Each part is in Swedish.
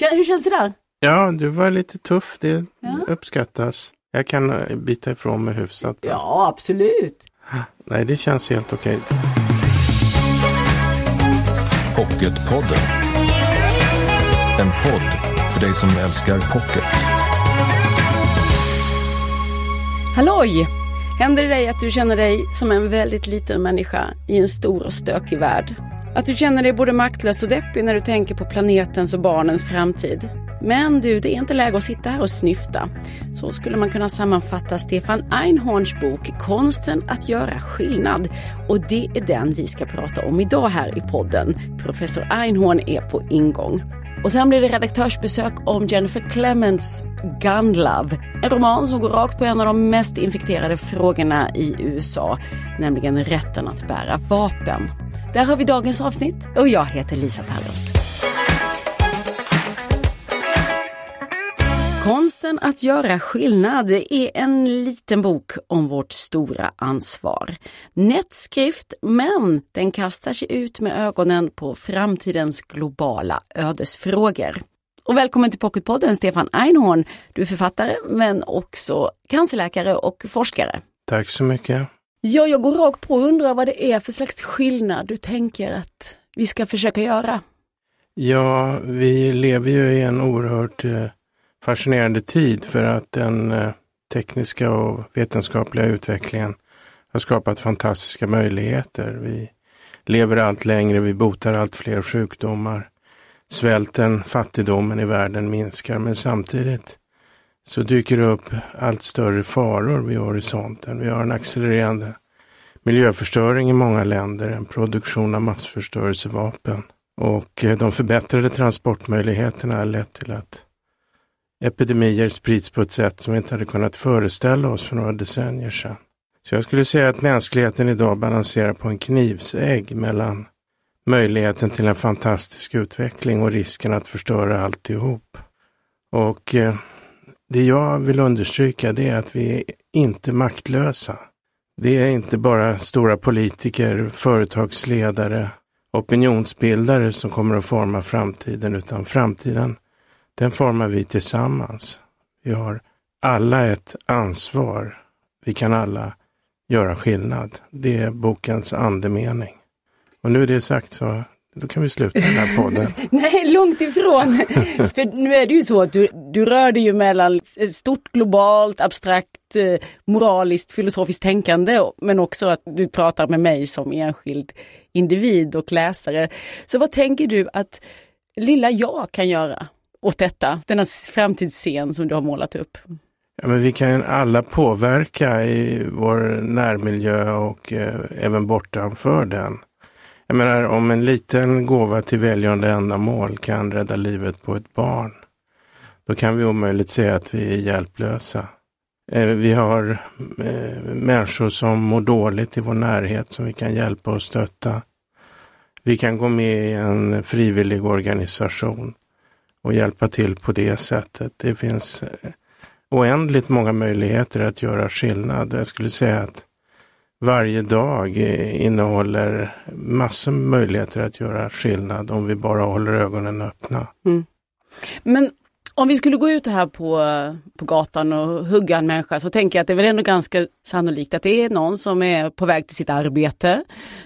Hur känns det där? Ja, du var lite tuff. Det Ja. uppskattas. Jag kan eh, bita ifrån mig hyfsat. bra. Ja, absolut. Nej, det känns helt okej. Pocketpodden. En podd för dig som älskar pocket. Halloj! Händer det dig att du känner dig som en väldigt liten människa i en stor och stökig värld? Att du känner dig både maktlös och deppig när du tänker på planetens och barnens framtid? Men du, det är inte läge att sitta här och snyfta. Så skulle man kunna sammanfatta Stefan Einhorns bok Konsten att göra skillnad. Och det är den vi ska prata om idag här i podden. Professor Einhorn är på ingång. Och sen blir det redaktörsbesök om Jennifer Clements Gun Love. En roman som går rakt på en av de mest infekterade frågorna i USA, nämligen rätten att bära vapen. Där har vi dagens avsnitt och jag heter Lisa Tallroth. Konsten att göra skillnad är en liten bok om vårt stora ansvar. Nätt skrift, men den kastar sig ut med ögonen på framtidens globala ödesfrågor. Och välkommen till Pocketpodden Stefan Einhorn. Du är författare men också cancerläkare och forskare. Tack så mycket. Ja, jag går rakt på och undrar vad det är för slags skillnad du tänker att vi ska försöka göra. Ja, vi lever ju i en oerhört eh, fascinerande tid för att den eh, tekniska och vetenskapliga utvecklingen har skapat fantastiska möjligheter. Vi lever allt längre, vi botar allt fler sjukdomar. Svälten, fattigdomen i världen minskar, men samtidigt så dyker det upp allt större faror vid horisonten. Vi har en accelererande miljöförstöring i många länder, en produktion av massförstörelsevapen. Och eh, de förbättrade transportmöjligheterna har lett till att epidemier sprids på ett sätt som vi inte hade kunnat föreställa oss för några decennier sedan. Så jag skulle säga att mänskligheten idag balanserar på en knivsägg mellan möjligheten till en fantastisk utveckling och risken att förstöra alltihop. Och eh, det jag vill understryka det är att vi är inte maktlösa. Det är inte bara stora politiker, företagsledare, opinionsbildare som kommer att forma framtiden, utan framtiden den formar vi tillsammans. Vi har alla ett ansvar. Vi kan alla göra skillnad. Det är bokens andemening. Och nu är det sagt så då kan vi sluta den här podden. Nej, långt ifrån. För nu är det ju så att du, du rör dig ju mellan stort globalt, abstrakt, eh, moraliskt, filosofiskt tänkande, men också att du pratar med mig som enskild individ och läsare. Så vad tänker du att lilla jag kan göra åt detta, denna framtidsscen som du har målat upp? Ja, men vi kan alla påverka i vår närmiljö och eh, även bortanför den. Jag menar om en liten gåva till välgörande ändamål kan rädda livet på ett barn, då kan vi omöjligt säga att vi är hjälplösa. Eh, vi har eh, människor som mår dåligt i vår närhet som vi kan hjälpa och stötta. Vi kan gå med i en frivillig organisation och hjälpa till på det sättet. Det finns eh, oändligt många möjligheter att göra skillnad. Jag skulle säga att varje dag eh, innehåller massor med möjligheter att göra skillnad om vi bara håller ögonen öppna. Mm. Men om vi skulle gå ut här på, på gatan och hugga en människa så tänker jag att det är väl ändå ganska sannolikt att det är någon som är på väg till sitt arbete,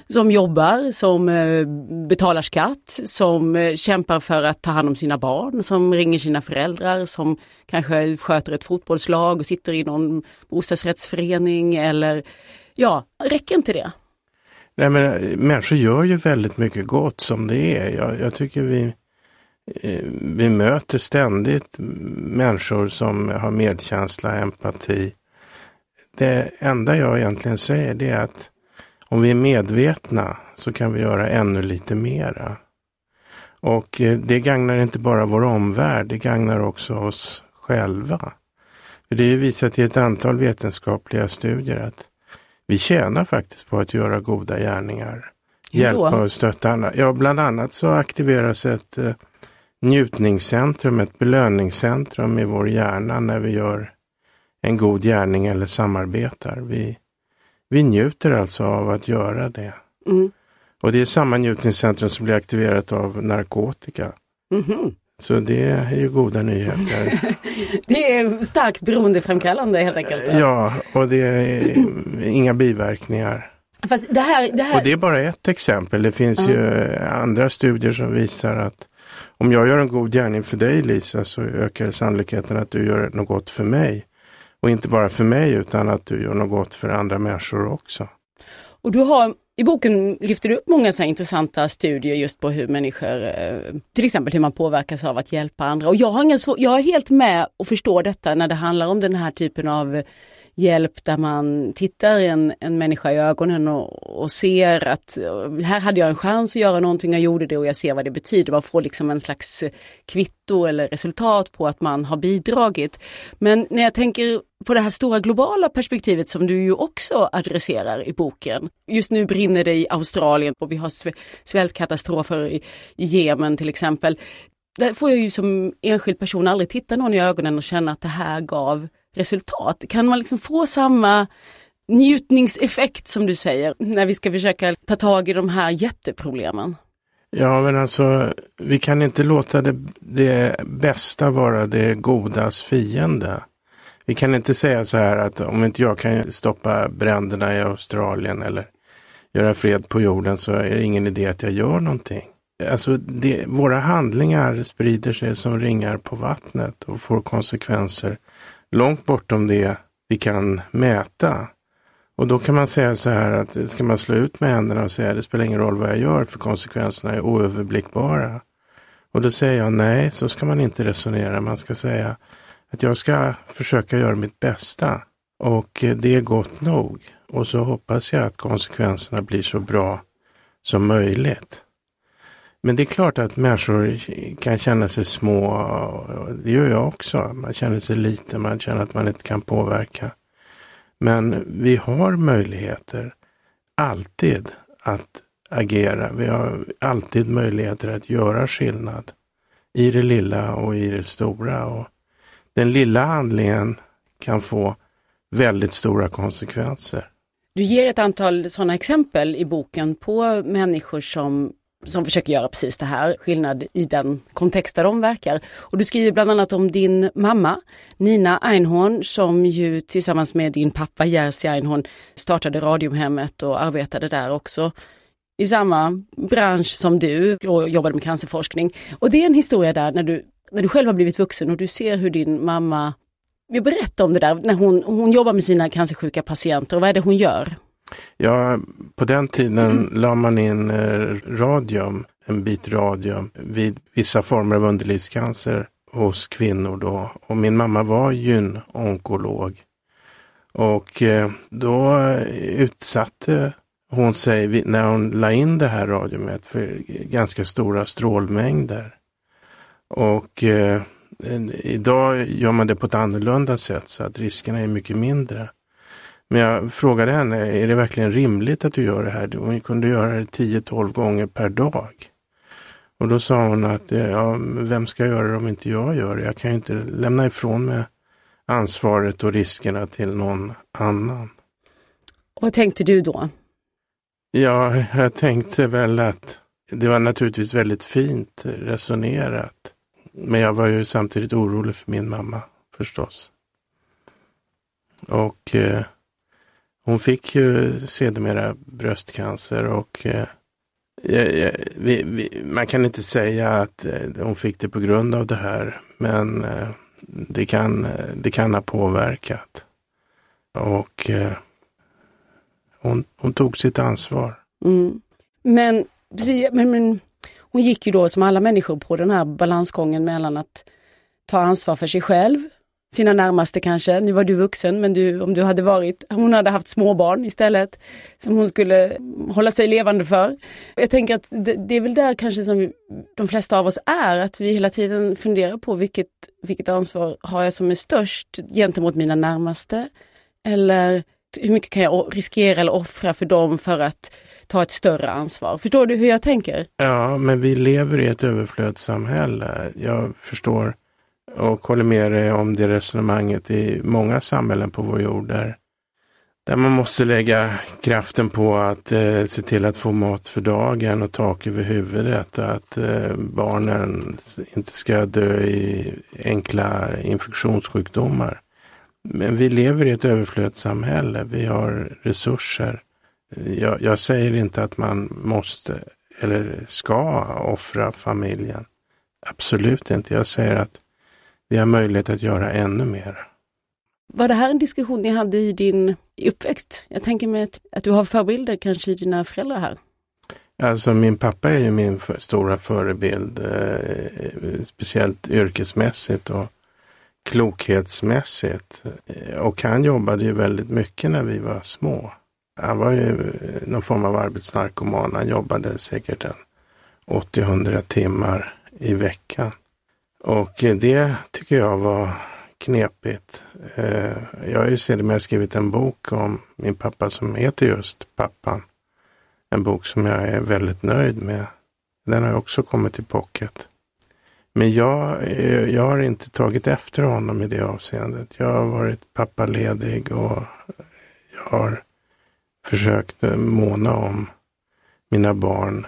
som jobbar, som eh, betalar skatt, som eh, kämpar för att ta hand om sina barn, som ringer sina föräldrar, som kanske sköter ett fotbollslag och sitter i någon bostadsrättsförening eller ja, räcker inte det? Nej, men, eh, människor gör ju väldigt mycket gott som det är. Jag, jag tycker vi, eh, vi möter ständigt människor som har medkänsla, empati. Det enda jag egentligen säger det är att om vi är medvetna så kan vi göra ännu lite mera. Och eh, det gagnar inte bara vår omvärld, det gagnar också oss själva. För det är visat i ett antal vetenskapliga studier att vi tjänar faktiskt på att göra goda gärningar. Hjälpa och stötta andra. Ja, bland annat så aktiveras ett eh, njutningscentrum, ett belöningscentrum i vår hjärna när vi gör en god gärning eller samarbetar. Vi, vi njuter alltså av att göra det. Mm. Och det är samma njutningscentrum som blir aktiverat av narkotika. Mhm. Så det är ju goda nyheter. det är starkt beroendeframkallande helt enkelt. Ja, och det är inga biverkningar. Det här, det här... Och det är bara ett exempel. Det finns mm. ju andra studier som visar att om jag gör en god gärning för dig Lisa så ökar sannolikheten att du gör något gott för mig. Och inte bara för mig utan att du gör något gott för andra människor också. Och du har i boken lyfter du upp många så intressanta studier just på hur människor, eh, till exempel hur man påverkas av att hjälpa andra. Och jag, har ingen jag är helt med och förstår detta när det handlar om den här typen av hjälp där man tittar en, en människa i ögonen och, och, ser att eh, här hade jag en chans att göra någonting, jag gjorde det och jag ser vad det betyder. Man får liksom en slags eh, kvitto eller resultat på att man har bidragit. Men när jag tänker på det här stora globala perspektivet som du ju också adresserar i boken. Just nu brinner det i Australien och vi har svältkatastrofer i, i Jemen till exempel. Där får jag ju som enskild person aldrig titta någon i ögonen och känna att det här gav resultat? Kan man liksom få samma njutningseffekt som du säger när vi ska försöka ta tag i de här jätteproblemen? Ja, men alltså vi kan inte låta det, det bästa vara det godas fiende. Vi kan inte säga så här att om inte jag kan stoppa bränderna i Australien eller göra fred på jorden så är det ingen idé att jag gör någonting. Alltså det, våra handlingar sprider sig som ringar på vattnet och får konsekvenser långt bortom det vi kan mäta. Och då kan man säga så här att ska man slå ut med händerna och säga att det spelar ingen roll vad jag gör för konsekvenserna är oöverblickbara. Och då säger jag nej, så ska man inte resonera. Man ska säga att jag ska försöka göra mitt bästa och det är gott nog. Och så hoppas jag att konsekvenserna blir så bra som möjligt. Men det är klart att människor kan känna sig små. Det gör jag också. Man känner sig liten, man känner att man inte kan påverka. Men vi har möjligheter alltid att agera. Vi har alltid möjligheter att göra skillnad i det lilla och i det stora. Och den lilla handlingen kan få väldigt stora konsekvenser. Du ger ett antal sådana exempel i boken på människor som som försöker göra precis det här, skillnad i den kontext där de verkar. Och du skriver bland annat om din mamma Nina Einhorn som ju tillsammans med din pappa Jerzy Einhorn startade Radiumhemmet och arbetade där också i samma bransch som du och jobbade med cancerforskning. Och det är en historia där när du, när du själv har blivit vuxen och du ser hur din mamma, vi berättar om det där, när hon, hon jobbar med sina cancersjuka patienter och vad är det hon gör? Ja, på den tiden mm. la man in eh, radium, en bit radium, vid vissa former av underlivscancer hos kvinnor då. Och min mamma var gyn-onkolog. Och eh, då utsatte hon sig, när hon la in det här radiumet, för ganska stora strålmängder. Och eh, idag gör man det på ett annorlunda sätt så att riskerna är mycket mindre. Men jag frågade henne, är det verkligen rimligt att du gör det här? Hon kunde göra det 10-12 gånger per dag. Och då sa hon att, ja, vem ska göra det om inte jag gör det? Jag kan ju inte lämna ifrån mig ansvaret och riskerna till någon annan. Och vad tänkte du då? Ja, jag tänkte väl att det var naturligtvis väldigt fint resonerat. Men jag var ju samtidigt orolig för min mamma förstås. Och eh, hon fick ju sedermera bröstcancer och eh, vi, vi, man kan inte säga att eh, hon fick det på grund av det här, men eh, det, kan, eh, det kan ha påverkat. Och eh, hon, hon tog sitt ansvar. Mm. Men, men, men hon gick ju då som alla människor på den här balansgången mellan att ta ansvar för sig själv sina närmaste kanske. Nu var du vuxen men du, om du hade varit, hon hade haft småbarn istället som hon skulle hålla sig levande för. Jag tänker att det, det är väl där kanske som vi, de flesta av oss är, att vi hela tiden funderar på vilket, vilket ansvar har jag som är störst gentemot mina närmaste? Eller hur mycket kan jag riskera eller offra för dem för att ta ett större ansvar? Förstår du hur jag tänker? Ja, men vi lever i ett överflödssamhälle. Jag förstår och håller med dig om det resonemanget i många samhällen på vår jord där, där man måste lägga kraften på att eh, se till att få mat för dagen och tak över huvudet och att eh, barnen inte ska dö i enkla infektionssjukdomar. Men vi lever i ett överflödssamhälle. Vi har resurser. Jag, jag säger inte att man måste eller ska offra familjen. Absolut inte. Jag säger att vi har möjlighet att göra ännu mer. Var det här en diskussion ni hade i din uppväxt? Jag tänker mig att, att du har förebilder kanske i dina föräldrar här. Alltså min pappa är ju min för, stora förebild, eh, speciellt yrkesmässigt och klokhetsmässigt. Och han jobbade ju väldigt mycket när vi var små. Han var ju någon form av arbetsnarkoman. Han jobbade säkert en 80-100 timmar i veckan. Och det tycker jag var knepigt. Eh, jag har ju sedermera skrivit en bok om min pappa som heter just Pappan. En bok som jag är väldigt nöjd med. Den har också kommit i pocket. Men jag, eh, jag har inte tagit efter honom i det avseendet. Jag har varit pappaledig och jag har försökt eh, måna om mina barn.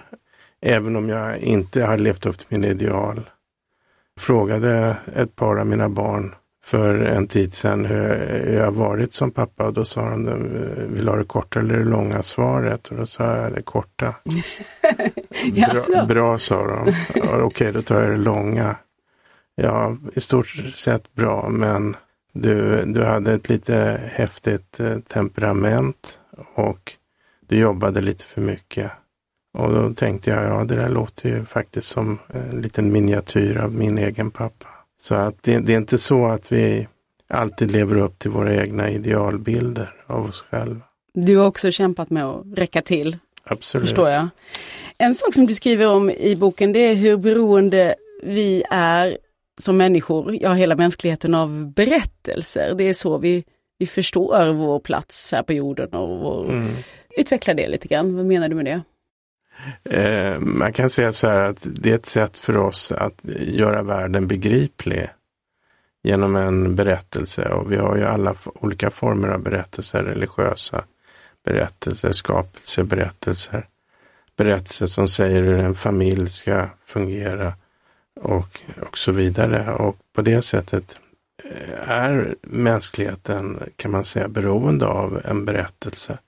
Även om jag inte har levt upp till mina ideal. Frågade ett par av mina barn för en tid sedan hur jag varit som pappa och då sa de, vill du ha det korta eller det långa svaret? Och då sa jag det korta. bra, bra, sa de. Okej, okay, då tar jag det långa. Ja, i stort sett bra, men du, du hade ett lite häftigt eh, temperament och du jobbade lite för mycket. Och då tänkte jag, ja det där låter ju faktiskt som en liten miniatyr av min egen pappa. Så att det, det, är inte så att vi alltid lever upp till våra egna idealbilder av oss själva. Du har också kämpat med att räcka till. Absolut. Förstår jag. En sak som du skriver om i boken det är hur beroende vi är som människor, ja hela mänskligheten av berättelser. Det är så vi, vi förstår vår plats här på jorden och vår... Mm. Utveckla det lite grann, vad menar du med det? Eh, man kan säga så här att det är ett sätt för oss att göra världen begriplig genom en berättelse och vi har ju alla olika former av berättelser, religiösa berättelser, skapelseberättelser, berättelser som säger hur en familj ska fungera och, och så vidare. Och på det sättet eh, är mänskligheten, kan man säga, beroende av en berättelse.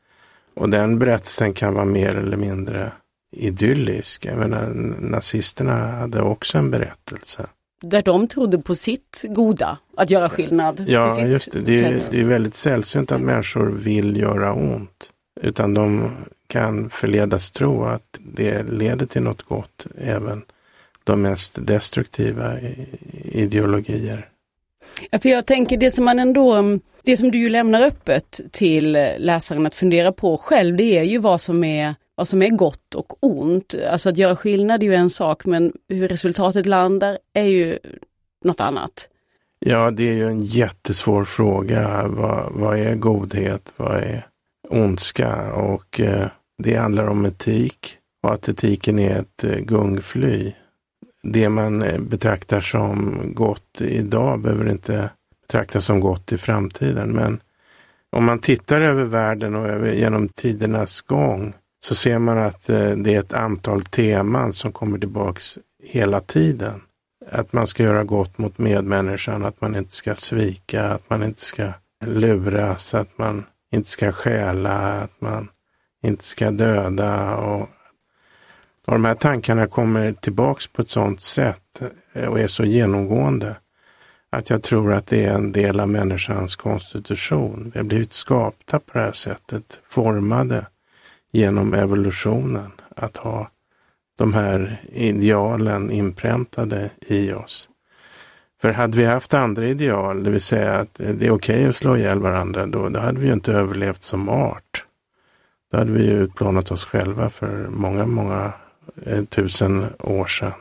Och den berättelsen kan vara mer eller mindre idyllisk. Jag menar, nazisterna hade också en berättelse. Där de trodde på sitt goda, att göra skillnad. Ja, just det. Det är, det är väldigt sällsynt att människor vill göra ont. Utan de kan förledas tro att det leder till något gott, även de mest destruktiva ideologier. Ja, för jag tänker det som man ändå, det som du ju lämnar öppet till läsaren att fundera på själv, det är ju vad som är vad som är gott och ont. Alltså att göra skillnad är ju en sak men hur resultatet landar är ju något annat. Ja, det är ju en jättesvår fråga. Vad, vad är godhet? Vad är ondska? Och eh, det handlar om etik och att etiken är ett eh, gungfly. Det man eh, betraktar som gott idag behöver inte betraktas som gott i framtiden. Men om man tittar över världen och över, genom tidernas gång så ser man att eh, det är ett antal teman som kommer tillbaks hela tiden. Att man ska göra gott mot medmänniskan, att man inte ska svika, att man inte ska luras, att man inte ska stjäla, att man inte ska döda. Och, och de här tankarna kommer tillbaks på ett sådant sätt eh, och är så genomgående att jag tror att det är en del av människans konstitution. Vi har blivit skapta på det här sättet, formade genom evolutionen att ha de här idealen inpräntade i oss. För hade vi haft andra ideal, det vill säga att det är okej okay att slå ihjäl varandra, då, då hade vi ju inte överlevt som art. Då hade vi ju utplånat oss själva för många, många eh, tusen år sedan.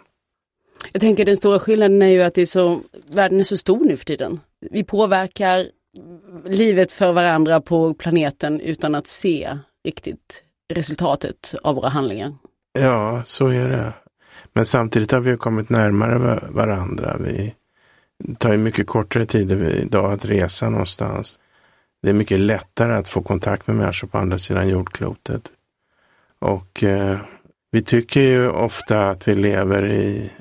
Jag tänker den stora skillnaden är ju att det är så, världen är så stor nu för tiden. Vi påverkar livet för varandra på planeten utan att se riktigt resultatet av våra handlingar. Ja, så är det. Men samtidigt har vi kommit närmare varandra. Vi tar ju mycket kortare tid idag att resa någonstans. det är mycket lättare att få kontakt med människor på andra sidan jordklotet. Och eh, vi tycker ju ofta att vi lever i,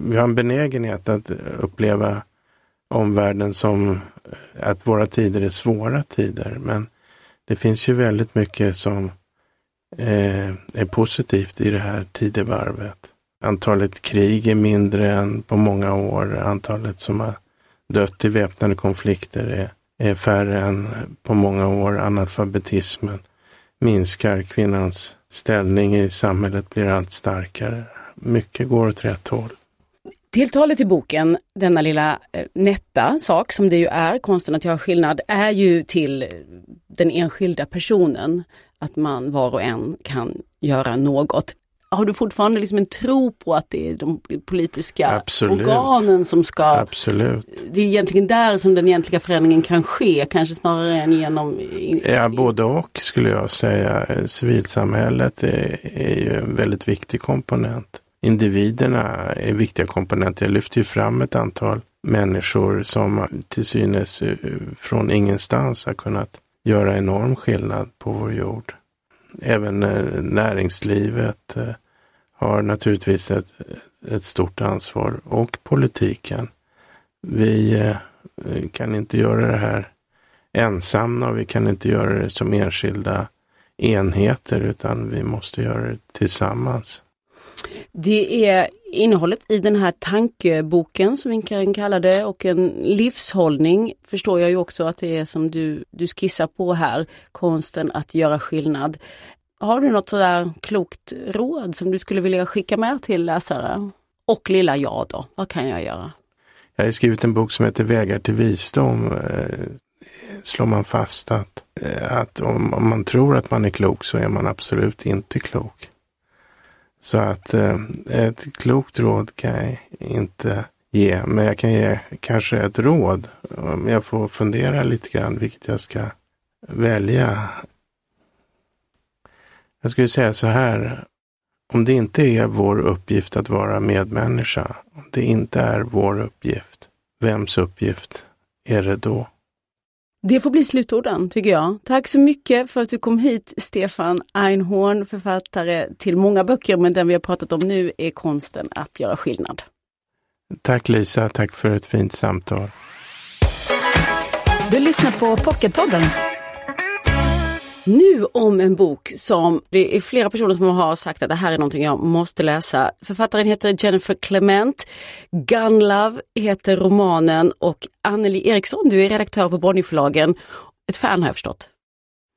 vi har en benägenhet att uppleva omvärlden som eh, att våra tider är svåra tider. Men det finns ju väldigt mycket som Eh, är positivt i det här tidevarvet. Antalet krig är mindre än på många år. Antalet som har dött i väpnade konflikter är, är färre än på många år. Analfabetismen minskar. Kvinnans ställning i samhället blir allt starkare. Mycket går åt rätt håll. Tilltalet i boken, denna lilla eh, nätta sak som det ju är, konsten att göra skillnad, är ju till den enskilda personen. Att man var och en kan göra något. Har du fortfarande liksom en tro på att det är de politiska Absolut. organen som ska... Absolut. Det är egentligen där som den egentliga förändringen kan ske, kanske snarare än genom... Ja, både och skulle jag säga. Civilsamhället är, är ju en väldigt viktig komponent individerna är viktiga komponenter. Jag lyfter ju fram ett antal människor som till synes eh, från ingenstans har kunnat göra enorm skillnad på vår jord. Även eh, näringslivet eh, har naturligtvis ett, ett stort ansvar och politiken. Vi eh, kan inte göra det här ensamma och vi kan inte göra det som enskilda enheter utan vi måste göra det tillsammans. Det är innehållet i den här tankeboken som vi kan kalla det och en livshållning förstår jag ju också att det är som du, du skissar på här, konsten att göra skillnad. Har du något sådär klokt råd som du skulle vilja skicka med till läsare? Och lilla jag då, vad kan jag göra? Jag har skrivit en bok som heter Vägar till visdom. Eh, Slår man fast att, eh, att om, om man tror att man är klok så är man absolut inte klok. Så att eh, ett klokt råd kan jag inte ge, men jag kan ge kanske ett råd. Om jag får fundera lite grann vilket jag ska välja. Jag skulle säga så här. Om det inte är vår uppgift att vara medmänniska, om det inte är vår uppgift, vems uppgift är det då? Det får bli slutorden tycker jag. Tack så mycket för att du kom hit Stefan Einhorn, författare till många böcker, men den vi har pratat om nu är konsten att göra skillnad. Tack Lisa, tack för ett fint samtal. Du lyssnar på Pocketpodden nu om en bok som det är flera personer som har sagt att det här är någonting jag måste läsa. Författaren heter Jennifer Clement. Gun Love heter romanen och Anneli Eriksson, du är redaktör på Bonnierförlagen. Ett fan har jag förstått.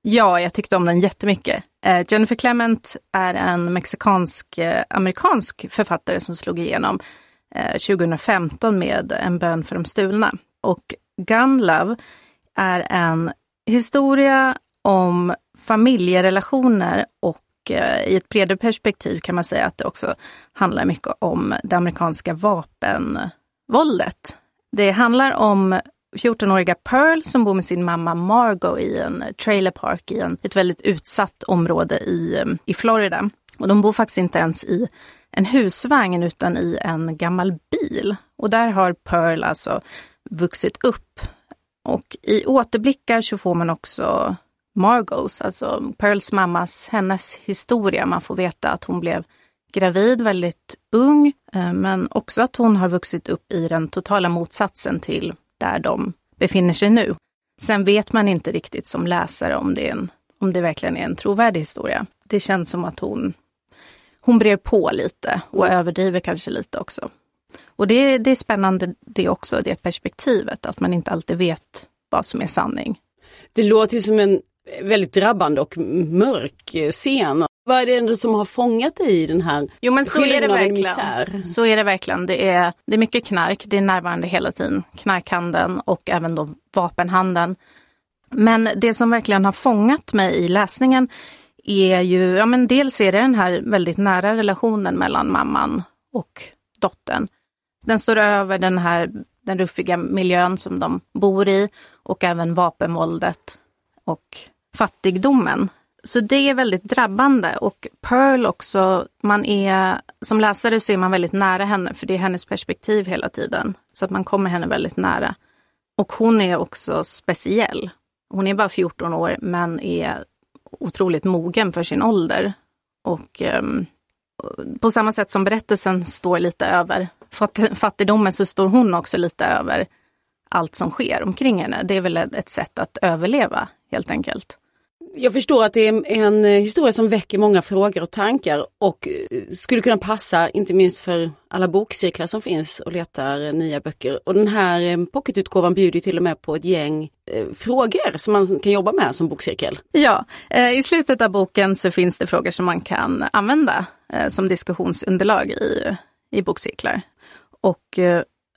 Ja, jag tyckte om den jättemycket. Eh, Jennifer Clement är en mexikansk-amerikansk eh, författare som slog igenom eh, 2015 med En bön för de stulna. Och Gun Love är en historia om familjerelationer och eh, i ett bredare perspektiv kan man säga att det också handlar mycket om det amerikanska vapenvåldet. Det handlar om 14-åriga Pearl som bor med sin mamma Margot i en trailerpark i en, ett väldigt utsatt område i, eh, i Florida. Och de bor faktiskt inte ens i en husvagn utan i en gammal bil. Och där har Pearl alltså vuxit upp. Och i återblickar så får man också Margos, alltså Pearls mammas, hennes historia. Man får veta att hon blev gravid väldigt ung, eh, men också att hon har vuxit upp i den totala motsatsen till där de befinner sig nu. Sen vet man inte riktigt som läsare om det, en, om det verkligen är en trovärdig historia. Det känns som att hon, hon brer på lite och överdriver kanske lite också. Och det, det är spännande det också, det perspektivet, att man inte alltid vet vad som är sanning. Det låter ju som en väldigt drabbande och mörk scen. Vad är det som har fångat dig i den här Jo men så är det verkligen. Så är det verkligen. Det är, det är mycket knark, det är närvarande hela tiden. Knarkhandeln och även då vapenhandeln. Men det som verkligen har fångat mig i läsningen är ju, ja men dels är det den här väldigt nära relationen mellan mamman och dottern. Den står över den här den ruffiga miljön som de bor i och även vapenvåldet och fattigdomen. Så det är väldigt drabbande och Pearl också, man är, som läsare så är man väldigt nära henne för det är hennes perspektiv hela tiden. Så att man kommer henne väldigt nära. Och hon är också speciell. Hon är bara 14 år men är otroligt mogen för sin ålder. Och um, på samma sätt som berättelsen står lite över fattigdomen så står hon också lite över allt som sker omkring henne. Det är väl ett sätt att överleva helt enkelt. Jag förstår att det är en eh, historia som väcker många frågor och tankar och eh, skulle kunna passa inte minst för alla bokcirklar som finns och letar eh, nya böcker. Och den här pocketutgåvan bjuder till och med på ett gäng frågor som man kan jobba med som bokcirkel. Ja, i slutet av boken så finns det frågor som man kan använda som diskussionsunderlag i, i bokcirklar. Och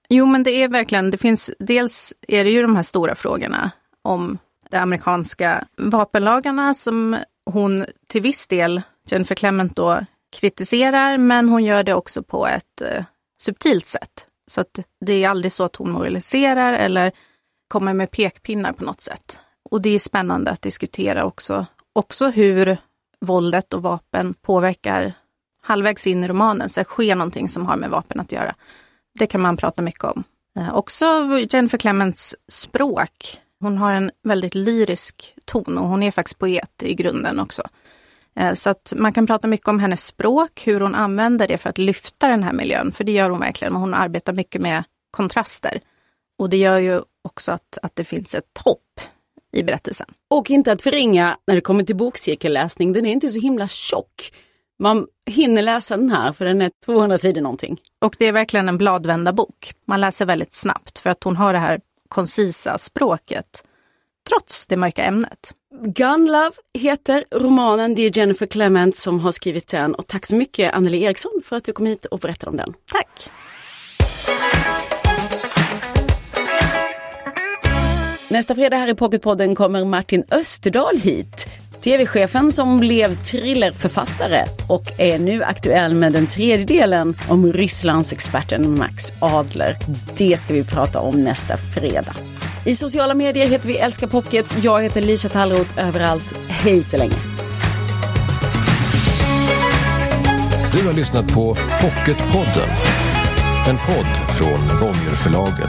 jo men det är verkligen, det finns, dels är det ju de här stora frågorna om de amerikanska vapenlagarna som hon till viss del, Jennifer Clement då, kritiserar, men hon gör det också på ett eh, subtilt sätt. Så att det är aldrig så att hon moraliserar eller kommer med pekpinnar på något sätt. Och det är spännande att diskutera också, också hur våldet och vapen påverkar halvvägs in i romanen, så sker någonting som har med vapen att göra. Det kan man prata mycket om. Eh, också Jennifer Clements språk hon har en väldigt lyrisk ton och hon är faktiskt poet i grunden också. Eh, så att man kan prata mycket om hennes språk, hur hon använder det för att lyfta den här miljön, för det gör hon verkligen. Hon arbetar mycket med kontraster. Och det gör ju också att, att det finns ett hopp i berättelsen. Och inte att förringa när det kommer till bokcirkelläsning, den är inte så himla tjock. Man hinner läsa den här för den är 200 sidor någonting. Och det är verkligen en bladvända bok. Man läser väldigt snabbt för att hon har det här koncisa språket, trots det mörka ämnet. Gun Love heter romanen, det är Jennifer Clement som har skrivit den och tack så mycket Anneli Eriksson för att du kom hit och berättade om den. Tack! Nästa fredag här i Pocketpodden kommer Martin Österdahl hit. TV-chefen som blev thrillerförfattare och är nu aktuell med den tredje delen om Rysslandsexperten Max Adler. Det ska vi prata om nästa fredag. I sociala medier heter vi Älska Pocket. Jag heter Lisa Tallroth överallt. Hej så länge! Du har lyssnat på Pocketpodden. En podd från Bonnierförlagen.